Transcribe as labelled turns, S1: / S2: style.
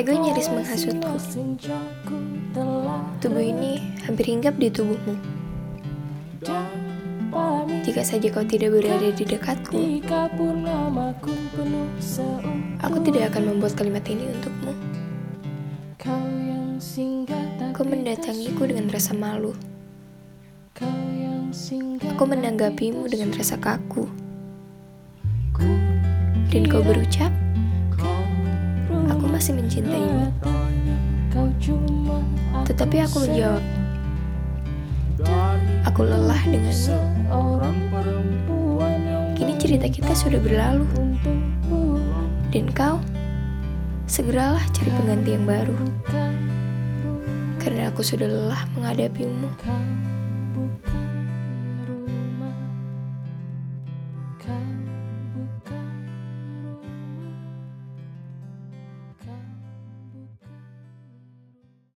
S1: Ego nyaris menghasutku. Tubuh ini hampir hinggap di tubuhmu. Jika saja kau tidak berada di dekatku, aku tidak akan membuat kalimat ini untukmu. Kau mendatangiku dengan rasa malu. Aku menanggapimu dengan rasa kaku. Dan kau berucap, masih mencintaimu. Tetapi aku menjawab, aku lelah denganmu. Kini cerita kita sudah berlalu. Dan kau, segeralah cari pengganti yang baru. Karena aku sudah lelah menghadapimu.
S2: Kau